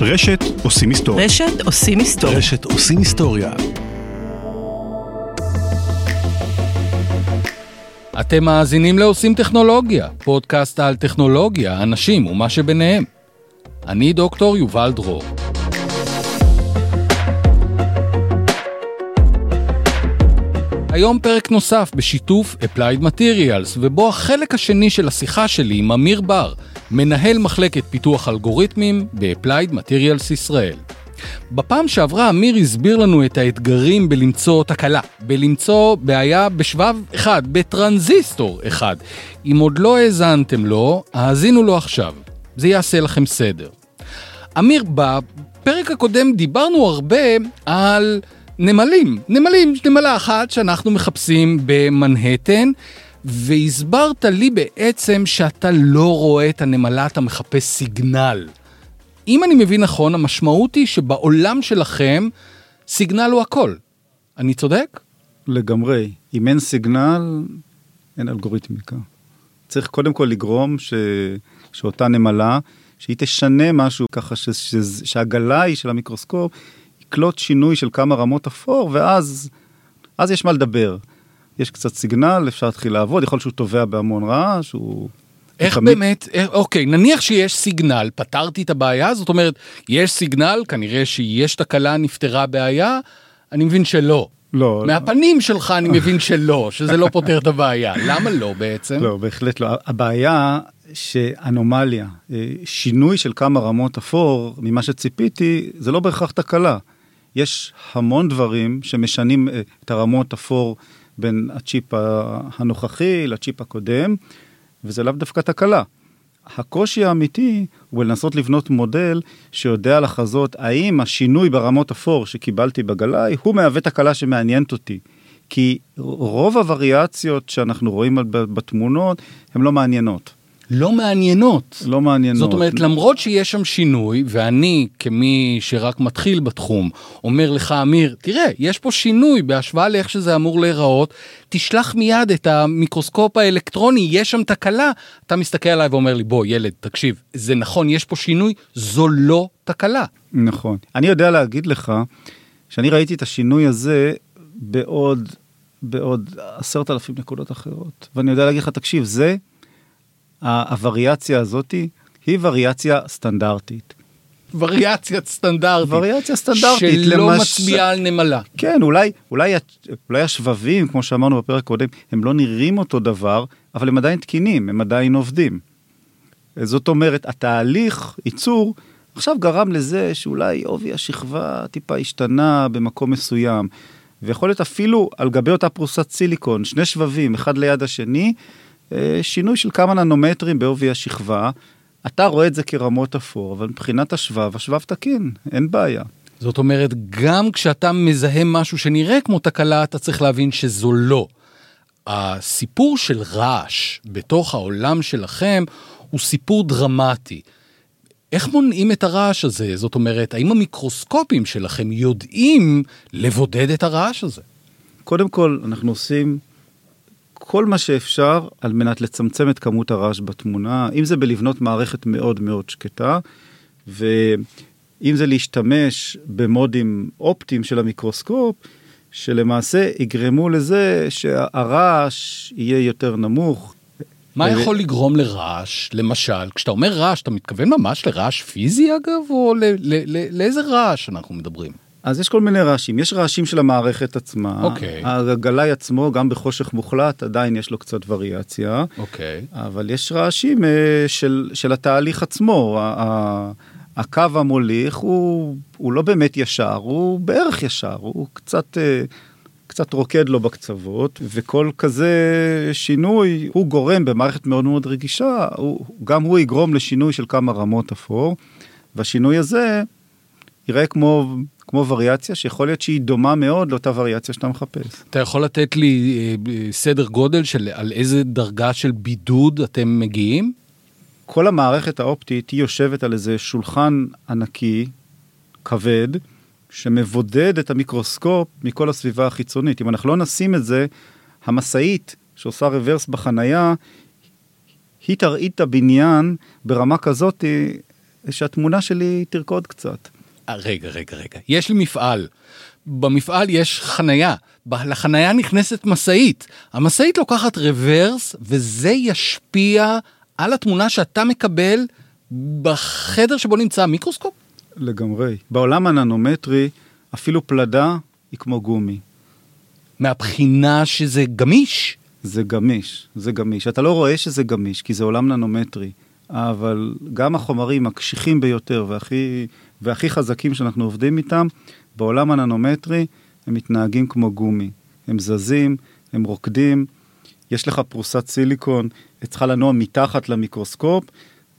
רשת עושים היסטוריה. רשת עושים היסטוריה. רשת עושים היסטוריה. אתם מאזינים לעושים טכנולוגיה, פודקאסט על טכנולוגיה, אנשים ומה שביניהם. אני דוקטור יובל דרור. היום פרק נוסף בשיתוף Applied Materials, ובו החלק השני של השיחה שלי עם אמיר בר, מנהל מחלקת פיתוח אלגוריתמים ב-Applied Materials ישראל. בפעם שעברה אמיר הסביר לנו את האתגרים בלמצוא תקלה, בלמצוא בעיה בשבב אחד, בטרנזיסטור אחד. אם עוד לא האזנתם לו, האזינו לו עכשיו. זה יעשה לכם סדר. אמיר, בפרק הקודם דיברנו הרבה על נמלים. נמלים, נמלה אחת שאנחנו מחפשים במנהטן, והסברת לי בעצם שאתה לא רואה את הנמלה, אתה מחפש סיגנל. אם אני מבין נכון, המשמעות היא שבעולם שלכם, סיגנל הוא הכל. אני צודק? לגמרי. אם אין סיגנל, אין אלגוריתמיקה. צריך קודם כל לגרום ש... שאותה נמלה, שהיא תשנה משהו ככה ש... ש... שהגלאי של המיקרוסקופ יקלוט שינוי של כמה רמות אפור, ואז אז יש מה לדבר. יש קצת סיגנל, אפשר להתחיל לעבוד, יכול להיות שהוא טובע בהמון רעש, הוא... איך תמיד- באמת, איך, אוקיי, נניח שיש סיגנל, פתרתי את הבעיה, זאת אומרת, יש סיגנל, כנראה שיש תקלה, נפתרה הבעיה, אני מבין שלא. לא, מהפנים שלך אני מבין שלא, שזה לא פותר את הבעיה. למה לא בעצם? לא, בהחלט לא. הבעיה שאנומליה, אה, שינוי של כמה רמות אפור ממה שציפיתי, זה לא בהכרח תקלה. יש המון דברים שמשנים אה, את הרמות אפור בין הצ'יפ הנוכחי לצ'יפ הקודם, וזה לאו דווקא תקלה. הקושי האמיתי הוא לנסות לבנות מודל שיודע לחזות האם השינוי ברמות אפור שקיבלתי בגלאי הוא מהווה תקלה שמעניינת אותי. כי רוב הווריאציות שאנחנו רואים בתמונות הן לא מעניינות. לא מעניינות. לא מעניינות. זאת אומרת, למרות שיש שם שינוי, ואני, כמי שרק מתחיל בתחום, אומר לך, אמיר, תראה, יש פה שינוי בהשוואה לאיך שזה אמור להיראות, תשלח מיד את המיקרוסקופ האלקטרוני, יש שם תקלה. אתה מסתכל עליי ואומר לי, בוא, ילד, תקשיב, זה נכון, יש פה שינוי, זו לא תקלה. נכון. אני יודע להגיד לך שאני ראיתי את השינוי הזה בעוד, בעוד עשרת אלפים נקודות אחרות. ואני יודע להגיד לך, תקשיב, זה, הווריאציה הזאתי היא וריאציה סטנדרטית. וריאציה סטנדרטית. וריאציה סטנדרטית, שלא למש- מצביעה על נמלה. כן, אולי, אולי, אולי השבבים, כמו שאמרנו בפרק הקודם, הם לא נראים אותו דבר, אבל הם עדיין תקינים, הם עדיין עובדים. זאת אומרת, התהליך ייצור עכשיו גרם לזה שאולי עובי השכבה טיפה השתנה במקום מסוים, ויכול להיות אפילו על גבי אותה פרוסת סיליקון, שני שבבים, אחד ליד השני, שינוי של כמה ננומטרים בעובי השכבה. אתה רואה את זה כרמות אפור, אבל מבחינת השבב, השבב תקין, אין בעיה. זאת אומרת, גם כשאתה מזהה משהו שנראה כמו תקלה, אתה צריך להבין שזו לא. הסיפור של רעש בתוך העולם שלכם הוא סיפור דרמטי. איך מונעים את הרעש הזה? זאת אומרת, האם המיקרוסקופים שלכם יודעים לבודד את הרעש הזה? קודם כל, אנחנו עושים כל מה שאפשר על מנת לצמצם את כמות הרעש בתמונה, אם זה בלבנות מערכת מאוד מאוד שקטה, ואם זה להשתמש במודים אופטיים של המיקרוסקופ, שלמעשה יגרמו לזה שהרעש יהיה יותר נמוך. מה ו- יכול לגרום לרעש? למשל, כשאתה אומר רעש, אתה מתכוון ממש לרעש פיזי אגב, או ל- ל- ל- לאיזה רעש אנחנו מדברים? אז יש כל מיני רעשים, יש רעשים של המערכת עצמה, אוקיי. הגלאי עצמו גם בחושך מוחלט עדיין יש לו קצת וריאציה, אוקיי. אבל יש רעשים אה, של, של התהליך עצמו. הקו המוליך הוא, הוא לא באמת ישר, הוא בערך ישר, הוא קצת, אה, קצת רוקד לו בקצוות, וכל כזה שינוי הוא גורם במערכת מאוד מאוד רגישה, הוא, גם הוא יגרום לשינוי של כמה רמות אפור, והשינוי הזה יראה כמו, כמו וריאציה שיכול להיות שהיא דומה מאוד לאותה וריאציה שאתה מחפש. אתה יכול לתת לי אה, אה, סדר גודל של על איזה דרגה של בידוד אתם מגיעים? כל המערכת האופטית היא יושבת על איזה שולחן ענקי, כבד, שמבודד את המיקרוסקופ מכל הסביבה החיצונית. אם אנחנו לא נשים את זה, המשאית שעושה רוורס בחנייה, היא תרעיד את הבניין ברמה כזאת שהתמונה שלי תרקוד קצת. אה, רגע, רגע, רגע. יש לי מפעל. במפעל יש חנייה. לחנייה נכנסת משאית. המשאית לוקחת רוורס, וזה ישפיע על התמונה שאתה מקבל בחדר שבו נמצא המיקרוסקופ? לגמרי. בעולם הננומטרי, אפילו פלדה היא כמו גומי. מהבחינה שזה גמיש? זה גמיש, זה גמיש. אתה לא רואה שזה גמיש, כי זה עולם ננומטרי, אבל גם החומרים הקשיחים ביותר והכי, והכי חזקים שאנחנו עובדים איתם, בעולם הננומטרי הם מתנהגים כמו גומי. הם זזים, הם רוקדים, יש לך פרוסת סיליקון, היא צריכה לנוע מתחת למיקרוסקופ,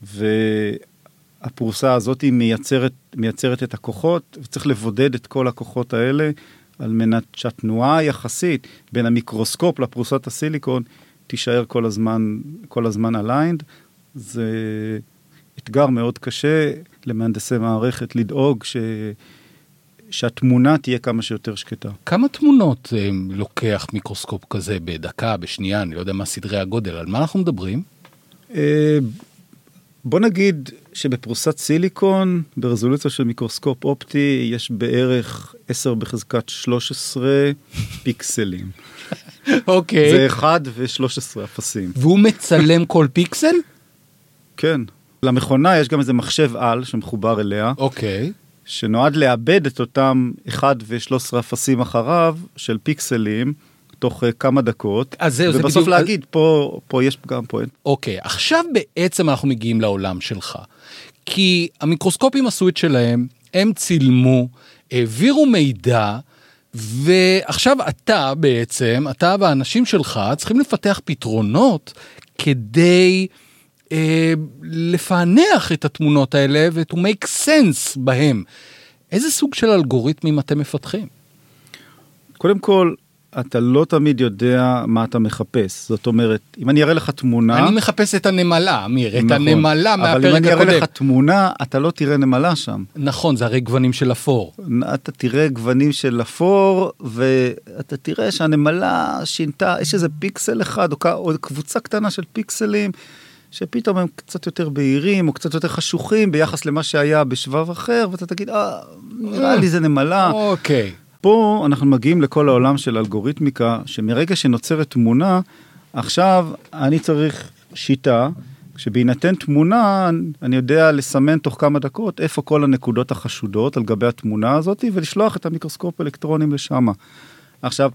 והפרוסה הזאת היא מייצרת, מייצרת את הכוחות, וצריך לבודד את כל הכוחות האלה על מנת שהתנועה היחסית בין המיקרוסקופ לפרוסת הסיליקון תישאר כל הזמן, כל הזמן aligned. זה אתגר מאוד קשה למהנדסי מערכת לדאוג ש... שהתמונה תהיה כמה שיותר שקטה. כמה תמונות אה, לוקח מיקרוסקופ כזה בדקה, בשנייה, אני לא יודע מה סדרי הגודל, על מה אנחנו מדברים? אה, בוא נגיד שבפרוסת סיליקון, ברזולוציה של מיקרוסקופ אופטי, יש בערך 10 בחזקת 13 פיקסלים. אוקיי. זה 1 ו-13 אפסים. והוא מצלם כל פיקסל? כן. למכונה יש גם איזה מחשב על שמחובר אליה, אוקיי. שנועד לאבד את אותם 1 ו-13 אפסים אחריו של פיקסלים תוך uh, כמה דקות, אז זהו, זה ובסוף בדיוק- להגיד פה, פה יש פגם, פה אין. אוקיי, עכשיו בעצם אנחנו מגיעים לעולם שלך. כי המיקרוסקופים עשו את שלהם, הם צילמו, העבירו מידע, ועכשיו אתה בעצם, אתה והאנשים שלך צריכים לפתח פתרונות כדי אה, לפענח את התמונות האלה ו-to make sense בהם. איזה סוג של אלגוריתמים אתם מפתחים? קודם כל, אתה לא תמיד יודע מה אתה מחפש. זאת אומרת, אם אני אראה לך תמונה... אני מחפש את הנמלה, אמיר, את נכון, הנמלה אבל מהפרק אם אני אראה הקודם. לך תמונה, אתה לא תראה נמלה שם. נכון, זה הרי גוונים של אפור. אתה תראה גוונים של אפור, ואתה תראה שהנמלה שינתה, יש איזה פיקסל אחד, או, או קבוצה קטנה של פיקסלים, שפתאום הם קצת יותר בהירים, או קצת יותר חשוכים ביחס למה שהיה בשבב אחר, ואתה תגיד, אה, נראה לי זה נמלה. אוקיי. פה אנחנו מגיעים לכל העולם של אלגוריתמיקה, שמרגע שנוצרת תמונה, עכשיו אני צריך שיטה, שבהינתן תמונה, אני יודע לסמן תוך כמה דקות איפה כל הנקודות החשודות על גבי התמונה הזאת, ולשלוח את המיקרוסקופ אלקטרונים לשם. עכשיו,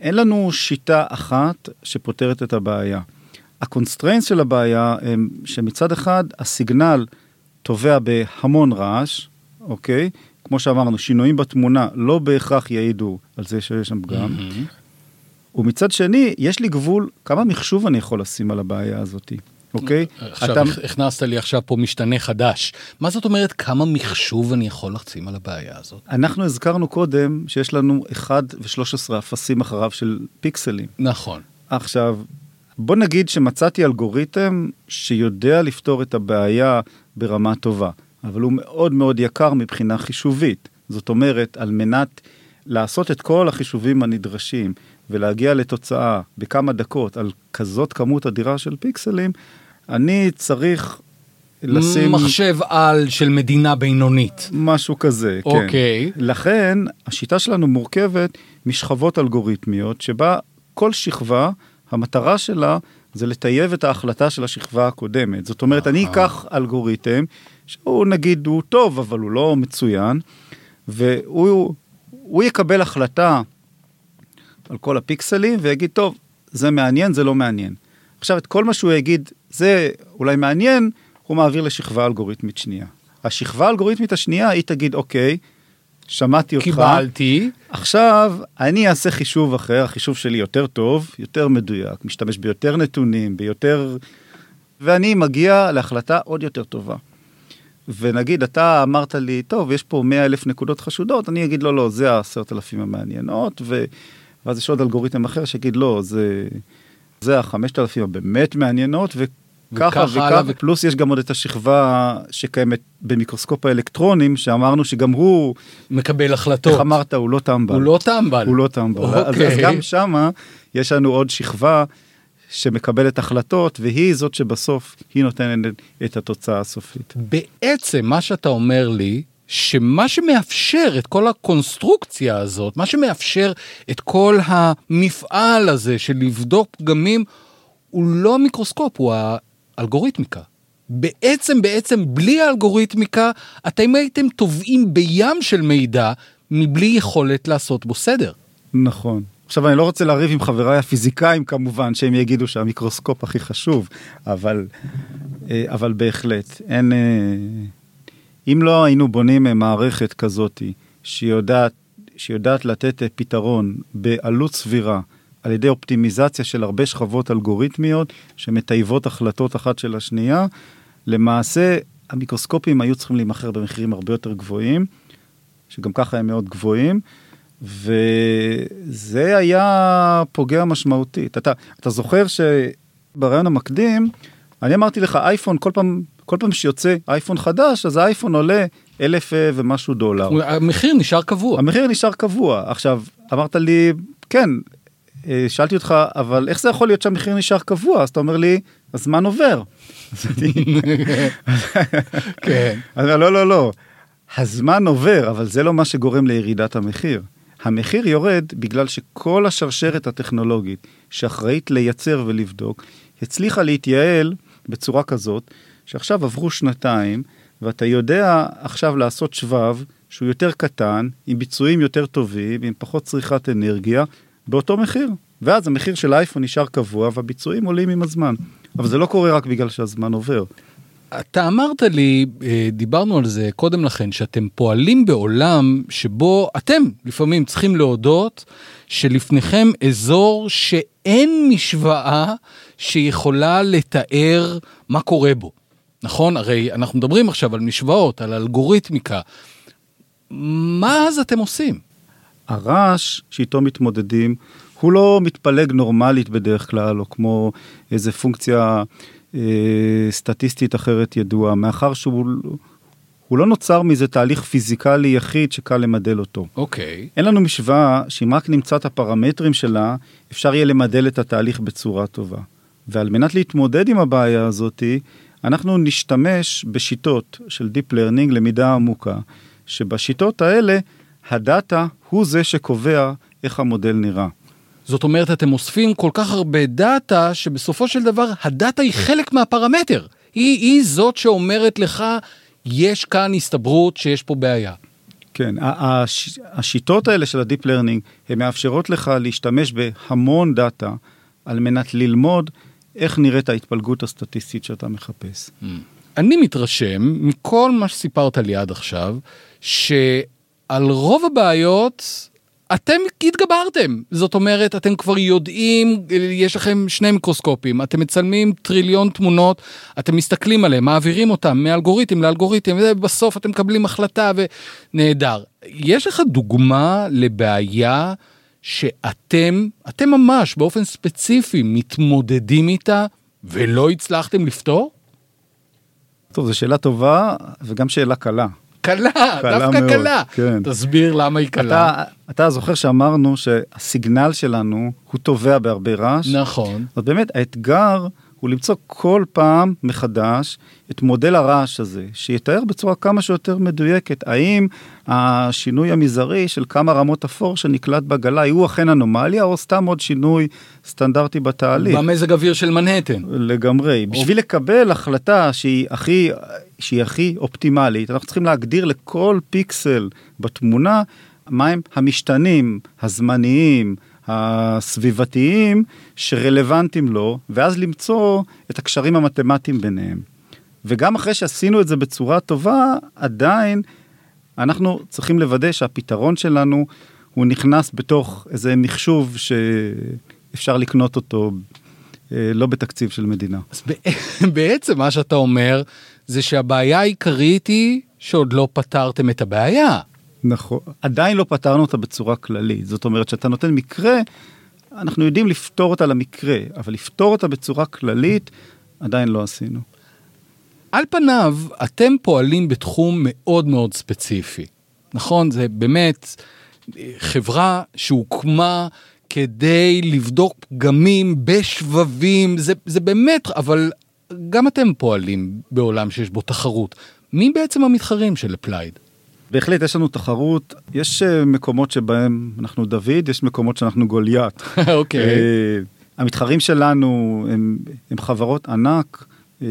אין לנו שיטה אחת שפותרת את הבעיה. ה constraints של הבעיה הם שמצד אחד ה signal טובע בהמון רעש, אוקיי? כמו שאמרנו, שינויים בתמונה לא בהכרח יעידו על זה שיש שם פגם. ומצד שני, יש לי גבול כמה מחשוב אני יכול לשים על הבעיה הזאת, אוקיי? עכשיו אתה- אתה... הכנסת לי עכשיו פה משתנה חדש. מה זאת אומרת כמה מחשוב אני יכול לשים על הבעיה הזאת? אנחנו הזכרנו קודם שיש לנו 1 ו-13 אפסים אחריו של פיקסלים. נכון. עכשיו, בוא נגיד שמצאתי אלגוריתם שיודע לפתור את הבעיה ברמה טובה, אבל הוא מאוד מאוד יקר מבחינה חישובית. זאת אומרת, על מנת לעשות את כל החישובים הנדרשים ולהגיע לתוצאה בכמה דקות על כזאת כמות אדירה של פיקסלים, אני צריך לשים מחשב על של מדינה בינונית. משהו כזה, כן. אוקיי. לכן, השיטה שלנו מורכבת משכבות אלגוריתמיות, שבה כל שכבה, המטרה שלה זה לטייב את ההחלטה של השכבה הקודמת. זאת אומרת, אני אקח אלגוריתם, שהוא נגיד הוא טוב, אבל הוא לא מצוין, והוא הוא יקבל החלטה על כל הפיקסלים, ויגיד, טוב, זה מעניין, זה לא מעניין. עכשיו, את כל מה שהוא יגיד, זה אולי מעניין, הוא מעביר לשכבה אלגוריתמית שנייה. השכבה האלגוריתמית השנייה, היא תגיד, אוקיי, שמעתי אותך. קיבלתי. עכשיו, אני אעשה חישוב אחר, החישוב שלי יותר טוב, יותר מדויק, משתמש ביותר נתונים, ביותר... ואני מגיע להחלטה עוד יותר טובה. ונגיד, אתה אמרת לי, טוב, יש פה 100 אלף נקודות חשודות, אני אגיד, לא, לא, זה העשרת אלפים המעניינות, ו... ואז יש עוד אלגוריתם אחר שיגיד, לא, זה, זה החמשת אלפים הבאמת מעניינות, וככה וככה וככה, הלאה, ו- פלוס יש גם עוד את השכבה שקיימת במיקרוסקופ האלקטרונים, שאמרנו שגם הוא, מקבל החלטות. איך אמרת, הוא לא טמבל. הוא לא טמבל. הוא לא טמבל. אז, אוקיי. אז גם שמה יש לנו עוד שכבה שמקבלת החלטות, והיא זאת שבסוף היא נותנת את התוצאה הסופית. בעצם מה שאתה אומר לי, שמה שמאפשר את כל הקונסטרוקציה הזאת, מה שמאפשר את כל המפעל הזה של לבדוק פגמים, הוא לא המיקרוסקופ, הוא האלגוריתמיקה. בעצם, בעצם, בלי האלגוריתמיקה, אתם הייתם טובעים בים של מידע מבלי יכולת לעשות בו סדר. נכון. עכשיו אני לא רוצה לריב עם חבריי הפיזיקאים כמובן שהם יגידו שהמיקרוסקופ הכי חשוב אבל אה, אבל בהחלט אין אה, אם לא היינו בונים מערכת כזאתי שיודעת שיודעת לתת פתרון בעלות סבירה על ידי אופטימיזציה של הרבה שכבות אלגוריתמיות שמטייבות החלטות אחת של השנייה למעשה המיקרוסקופים היו צריכים להימכר במחירים הרבה יותר גבוהים שגם ככה הם מאוד גבוהים. וזה היה פוגע משמעותית. אתה, אתה זוכר שברעיון המקדים, אני אמרתי לך אייפון כל פעם, כל פעם שיוצא אייפון חדש, אז האייפון עולה אלף ומשהו דולר. המחיר נשאר קבוע. המחיר נשאר קבוע. עכשיו, אמרת לי, כן, שאלתי אותך, אבל איך זה יכול להיות שהמחיר נשאר קבוע? אז אתה אומר לי, הזמן עובר. כן. לא, לא, לא. הזמן עובר, אבל זה לא מה שגורם לירידת המחיר. המחיר יורד בגלל שכל השרשרת הטכנולוגית שאחראית לייצר ולבדוק, הצליחה להתייעל בצורה כזאת, שעכשיו עברו שנתיים, ואתה יודע עכשיו לעשות שבב שהוא יותר קטן, עם ביצועים יותר טובים, עם פחות צריכת אנרגיה, באותו מחיר. ואז המחיר של האייפון נשאר קבוע והביצועים עולים עם הזמן. אבל זה לא קורה רק בגלל שהזמן עובר. אתה אמרת לי, אה, דיברנו על זה קודם לכן, שאתם פועלים בעולם שבו אתם לפעמים צריכים להודות שלפניכם אזור שאין משוואה שיכולה לתאר מה קורה בו. נכון? הרי אנחנו מדברים עכשיו על משוואות, על אלגוריתמיקה. מה אז אתם עושים? הרעש שאיתו מתמודדים הוא לא מתפלג נורמלית בדרך כלל, או כמו איזה פונקציה אה, סטטיסטית אחרת ידועה, מאחר שהוא הוא לא נוצר מזה תהליך פיזיקלי יחיד שקל למדל אותו. אוקיי. Okay. אין לנו משוואה שאם רק נמצא את הפרמטרים שלה, אפשר יהיה למדל את התהליך בצורה טובה. ועל מנת להתמודד עם הבעיה הזאתי, אנחנו נשתמש בשיטות של Deep Learning, למידה עמוקה, שבשיטות האלה הדאטה הוא זה שקובע איך המודל נראה. זאת אומרת, אתם אוספים כל כך הרבה דאטה, שבסופו של דבר הדאטה היא חלק מהפרמטר. היא, היא זאת שאומרת לך, יש כאן הסתברות שיש פה בעיה. כן, הש, השיטות האלה של ה deep learning, הן מאפשרות לך להשתמש בהמון data על מנת ללמוד איך נראית ההתפלגות הסטטיסטית שאתה מחפש. Mm. אני מתרשם מכל מה שסיפרת לי עד עכשיו, שעל רוב הבעיות אתם התגברתם, זאת אומרת, אתם כבר יודעים, יש לכם שני מיקרוסקופים, אתם מצלמים טריליון תמונות, אתם מסתכלים עליהם, מעבירים אותם מאלגוריתם לאלגוריתם, ובסוף אתם מקבלים החלטה ונהדר. יש לך דוגמה לבעיה שאתם, אתם ממש באופן ספציפי מתמודדים איתה ולא הצלחתם לפתור? טוב, זו שאלה טובה וגם שאלה קלה. קלה, דווקא מאוד, קלה. כן. תסביר למה היא קלה. אתה, אתה זוכר שאמרנו שהסיגנל שלנו הוא תובע בהרבה רעש? נכון. אז באמת האתגר הוא למצוא כל פעם מחדש את מודל הרעש הזה, שיתאר בצורה כמה שיותר מדויקת, האם השינוי המזערי של כמה רמות אפור שנקלט בגלאי הוא אכן אנומליה, או סתם עוד שינוי סטנדרטי בתהליך. במזג אוויר של מנהטן. לגמרי. או... בשביל לקבל החלטה שהיא הכי, שהיא הכי אופטימלית, אנחנו צריכים להגדיר לכל פיקסל בתמונה מהם המשתנים הזמניים, הסביבתיים שרלוונטיים לו, ואז למצוא את הקשרים המתמטיים ביניהם. וגם אחרי שעשינו את זה בצורה טובה, עדיין אנחנו צריכים לוודא שהפתרון שלנו הוא נכנס בתוך איזה מחשוב שאפשר לקנות אותו אה, לא בתקציב של מדינה. אז בעצם מה שאתה אומר זה שהבעיה העיקרית היא שעוד לא פתרתם את הבעיה. נכון, עדיין לא פתרנו אותה בצורה כללית, זאת אומרת שאתה נותן מקרה, אנחנו יודעים לפתור אותה למקרה, אבל לפתור אותה בצורה כללית, עדיין לא עשינו. על פניו, אתם פועלים בתחום מאוד מאוד ספציפי, נכון? זה באמת חברה שהוקמה כדי לבדוק פגמים בשבבים, זה, זה באמת, אבל גם אתם פועלים בעולם שיש בו תחרות. מי בעצם המתחרים של Applied? בהחלט יש לנו תחרות, יש אה, מקומות שבהם אנחנו דוד, יש מקומות שאנחנו גוליית. אוקיי. אה, המתחרים שלנו הם, הם חברות ענק אה,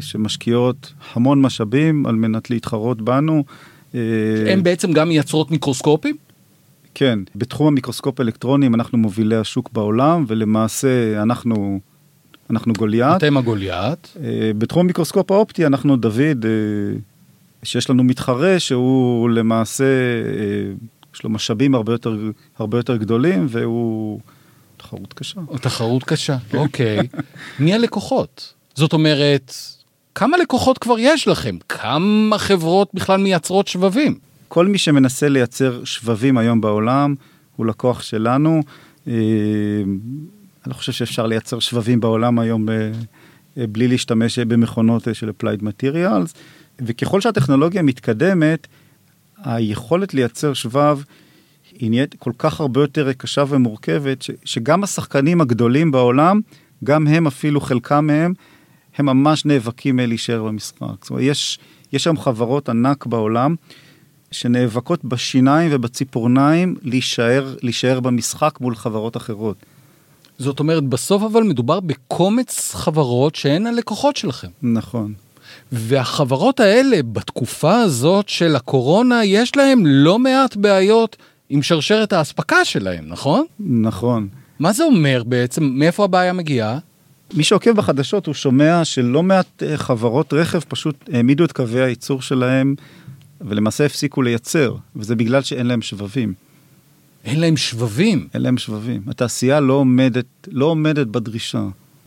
שמשקיעות המון משאבים על מנת להתחרות בנו. אה, הן בעצם גם מייצרות מיקרוסקופים? כן, בתחום המיקרוסקופ האלקטרונים אנחנו מובילי השוק בעולם ולמעשה אנחנו, אנחנו גוליית. אתם הגוליית. אה, בתחום המיקרוסקופ האופטי אנחנו דוד, אה, שיש לנו מתחרה שהוא למעשה, אה, יש לו משאבים הרבה יותר, הרבה יותר גדולים והוא תחרות קשה. תחרות קשה, אוקיי. מי הלקוחות? זאת אומרת, כמה לקוחות כבר יש לכם? כמה חברות בכלל מייצרות שבבים? כל מי שמנסה לייצר שבבים היום בעולם הוא לקוח שלנו. אה, אני לא חושב שאפשר לייצר שבבים בעולם היום אה, בלי להשתמש במכונות של Applied Materials, וככל שהטכנולוגיה מתקדמת, היכולת לייצר שבב היא נהיית כל כך הרבה יותר קשה ומורכבת, ש, שגם השחקנים הגדולים בעולם, גם הם אפילו חלקם מהם, הם ממש נאבקים להישאר במשחק. זאת אומרת, יש, יש שם חברות ענק בעולם שנאבקות בשיניים ובציפורניים להישאר, להישאר במשחק מול חברות אחרות. זאת אומרת, בסוף אבל מדובר בקומץ חברות שהן הלקוחות שלכם. נכון. והחברות האלה, בתקופה הזאת של הקורונה, יש להם לא מעט בעיות עם שרשרת האספקה שלהם, נכון? נכון. מה זה אומר בעצם? מאיפה הבעיה מגיעה? מי שעוקב בחדשות הוא שומע שלא מעט אה, חברות רכב פשוט העמידו את קווי הייצור שלהם ולמעשה הפסיקו לייצר, וזה בגלל שאין להם שבבים. אין להם שבבים. אין להם שבבים. התעשייה לא עומדת, לא עומדת בדרישה.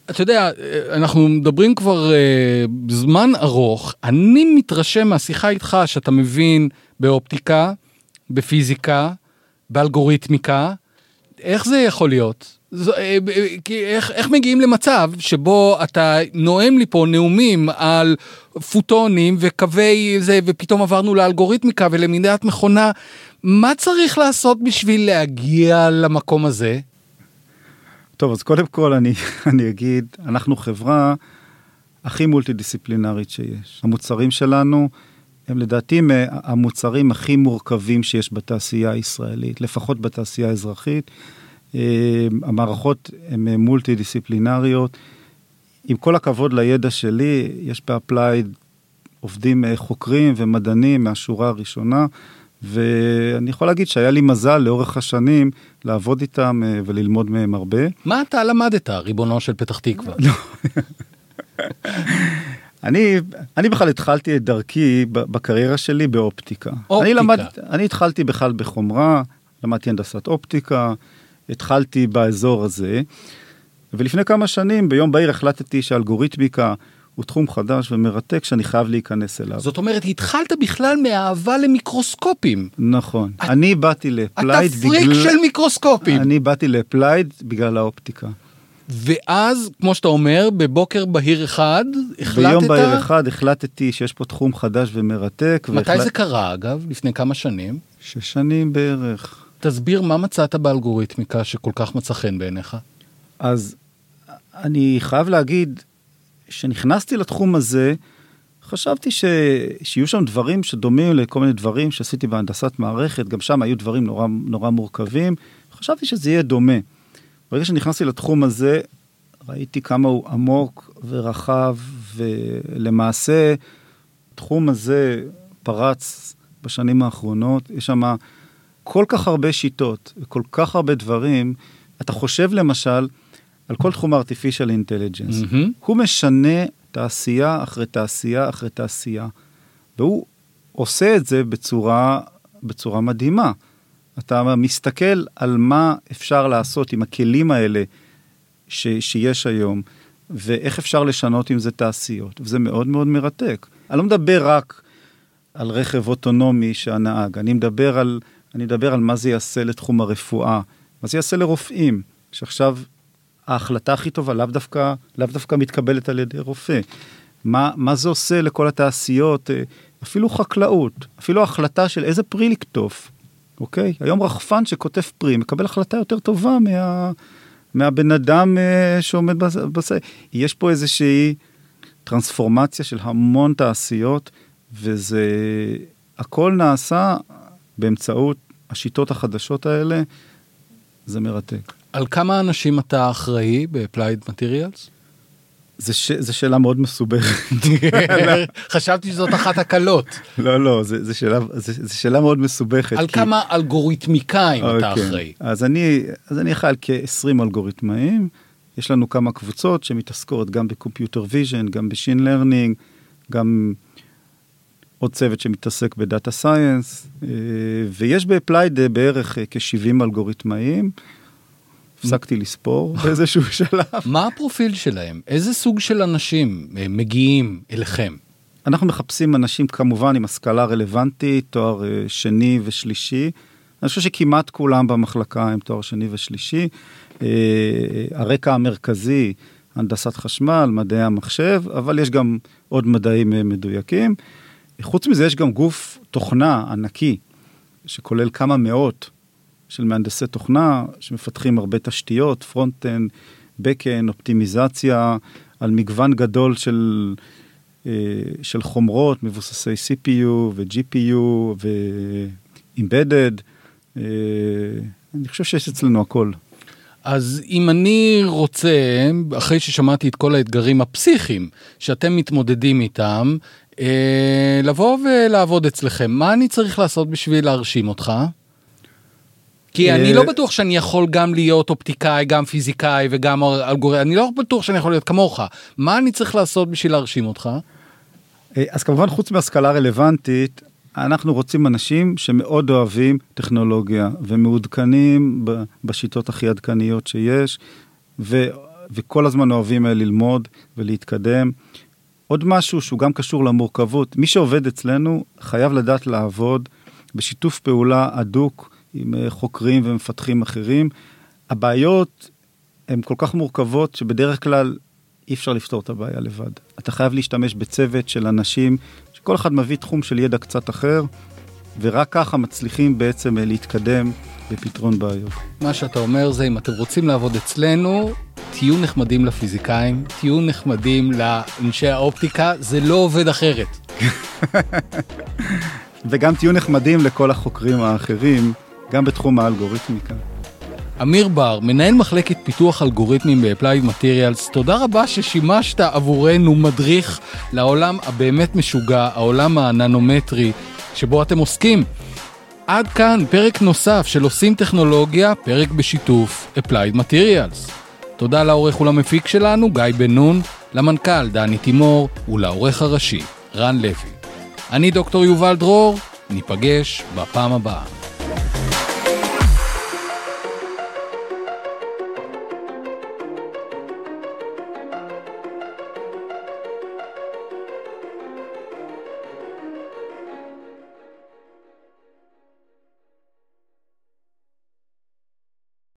אתה יודע, אנחנו מדברים כבר uh, זמן ארוך, אני מתרשם מהשיחה איתך שאתה מבין באופטיקה, בפיזיקה, באלגוריתמיקה, איך זה יכול להיות? זו, אה, איך, איך מגיעים למצב שבו אתה נואם לי פה נאומים על פוטונים וקווי זה, ופתאום עברנו לאלגוריתמיקה ולמידת מכונה, מה צריך לעשות בשביל להגיע למקום הזה? טוב, אז קודם כל אני, אני אגיד, אנחנו חברה הכי מולטי דיסציפלינרית שיש. המוצרים שלנו הם לדעתי המוצרים הכי מורכבים שיש בתעשייה הישראלית, לפחות בתעשייה האזרחית. אה, המערכות הן מולטי דיסציפלינריות. עם כל הכבוד לידע שלי, יש ב Applied עובדים אה, חוקרים ומדענים מהשורה הראשונה, ואני יכול להגיד שהיה לי מזל לאורך השנים לעבוד איתם אה, וללמוד מהם הרבה. מה אתה למדת, ריבונו של פתח תקווה? לא. אני, אני בכלל התחלתי את דרכי בקריירה שלי באופטיקה. אופטיקה. אני, למד, אני התחלתי בכלל בחומרה, למדתי הנדסת אופטיקה, התחלתי באזור הזה, ולפני כמה שנים ביום בהיר החלטתי שאלגוריתמיקה הוא תחום חדש ומרתק שאני חייב להיכנס אליו. זאת אומרת, התחלת בכלל מאהבה למיקרוסקופים. נכון. את, אני באתי ל Applied בגלל... אתה פריק של מיקרוסקופים. אני באתי ל Applied בגלל האופטיקה. ואז, כמו שאתה אומר, בבוקר בהיר אחד, החלטת... ביום בהיר אחד החלטתי שיש פה תחום חדש ומרתק. מתי והחלט... זה קרה, אגב? לפני כמה שנים? שש שנים בערך. תסביר מה מצאת באלגוריתמיקה שכל כך מצא חן בעיניך. אז אני חייב להגיד, כשנכנסתי לתחום הזה, חשבתי ש... שיהיו שם דברים שדומים לכל מיני דברים שעשיתי בהנדסת מערכת, גם שם היו דברים נורא, נורא מורכבים, חשבתי שזה יהיה דומה. ברגע שנכנסתי לתחום הזה, ראיתי כמה הוא עמוק ורחב, ולמעשה, התחום הזה פרץ בשנים האחרונות, יש שם כל כך הרבה שיטות וכל כך הרבה דברים. אתה חושב למשל על כל תחום artificial intelligence, mm-hmm. הוא משנה תעשייה אחרי תעשייה אחרי תעשייה, והוא עושה את זה בצורה, בצורה מדהימה. אתה מסתכל על מה אפשר לעשות עם הכלים האלה ש, שיש היום, ואיך אפשר לשנות עם זה תעשיות, וזה מאוד מאוד מרתק. אני לא מדבר רק על רכב אוטונומי שהנהג, אני מדבר על, אני מדבר על מה זה יעשה לתחום הרפואה, מה זה יעשה לרופאים, שעכשיו ההחלטה הכי טובה לאו דווקא, לאו דווקא מתקבלת על ידי רופא. מה, מה זה עושה לכל התעשיות, אפילו חקלאות, אפילו החלטה של איזה פרי לקטוף, אוקיי? היום רחפן שכותב פרי מקבל החלטה יותר טובה מה, מהבן אדם אה, שעומד בס... יש פה איזושהי טרנספורמציה של המון תעשיות, וזה הכל נעשה באמצעות השיטות החדשות האלה, זה מרתק. על כמה אנשים אתה אחראי ב-Applied Materials? זה, ש... זה שאלה מאוד מסובכת. חשבתי שזאת אחת הקלות. לא, לא, זה, זה, שאלה, זה, זה שאלה מאוד מסובכת. על כי... כמה אלגוריתמיקאים אתה אוקיי. אחראי? אז אני, אז אני אחראי על כ-20 אלגוריתמאים. יש לנו כמה קבוצות שמתעסקות גם ב computer vision, גם ב machine learning, גם עוד צוות שמתעסק ב data science, אה, ויש ב Applied בערך אה, כ-70 אלגוריתמאים. הפסקתי לספור באיזשהו שלב. מה הפרופיל שלהם? איזה סוג של אנשים אה, מגיעים אליכם? אנחנו מחפשים אנשים כמובן עם השכלה רלוונטית, תואר שני ושלישי. אני חושב שכמעט כולם במחלקה הם תואר שני ושלישי. הרקע המרכזי, הנדסת חשמל, מדעי המחשב, אבל יש גם עוד מדעים מדויקים. חוץ מזה יש גם גוף תוכנה ענקי, שכולל כמה מאות של מהנדסי תוכנה, שמפתחים הרבה תשתיות, front-end, back-end, אופטימיזציה, על מגוון גדול של, אה, של חומרות, מבוססי CPU ו-GPU ו-Embedded. אה, אני חושב שיש אצלנו הכל. אז אם אני רוצה, אחרי ששמעתי את כל האתגרים הפסיכיים שאתם מתמודדים איתם, אה, לבוא ולעבוד אצלכם, מה אני צריך לעשות בשביל להרשים אותך? כי אני אה, לא בטוח שאני יכול גם להיות אופטיקאי, גם פיזיקאי וגם אלגוריתם, אני לא בטוח שאני יכול להיות כמוך. מה אני צריך לעשות בשביל להרשים אותך? אה, אז כמובן חוץ מהשכלה רלוונטית, אנחנו רוצים אנשים שמאוד אוהבים טכנולוגיה ומעודכנים בשיטות הכי עדכניות שיש, ו, וכל הזמן אוהבים ללמוד ולהתקדם. עוד משהו שהוא גם קשור למורכבות, מי שעובד אצלנו חייב לדעת לעבוד בשיתוף פעולה הדוק עם אה, חוקרים ומפתחים אחרים. הבעיות הן כל כך מורכבות שבדרך כלל אי אפשר לפתור את הבעיה לבד. אתה חייב להשתמש בצוות של אנשים שכל אחד מביא תחום של ידע קצת אחר, ורק ככה מצליחים בעצם אה, להתקדם בפתרון בעיות. מה שאתה אומר זה אם אתם רוצים לעבוד אצלנו, תהיו נחמדים לפיזיקאים, תהיו נחמדים לאנשי האופטיקה, זה לא עובד אחרת. וגם תהיו נחמדים לכל החוקרים האחרים, גם בתחום האלגוריתמיקה. אמיר בר, מנהל מחלקת פיתוח אלגוריתמים ב-Applied Materials, תודה רבה ששימשת עבורנו מדריך לעולם הבאמת משוגע, העולם הננומטרי שבו אתם עוסקים. עד כאן פרק נוסף של עושים טכנולוגיה, פרק בשיתוף Applied Materials. תודה לעורך ולמפיק שלנו, גיא בן נון, למנכ"ל דני תימור ולעורך הראשי, רן לוי. אני דוקטור יובל דרור, ניפגש בפעם הבאה.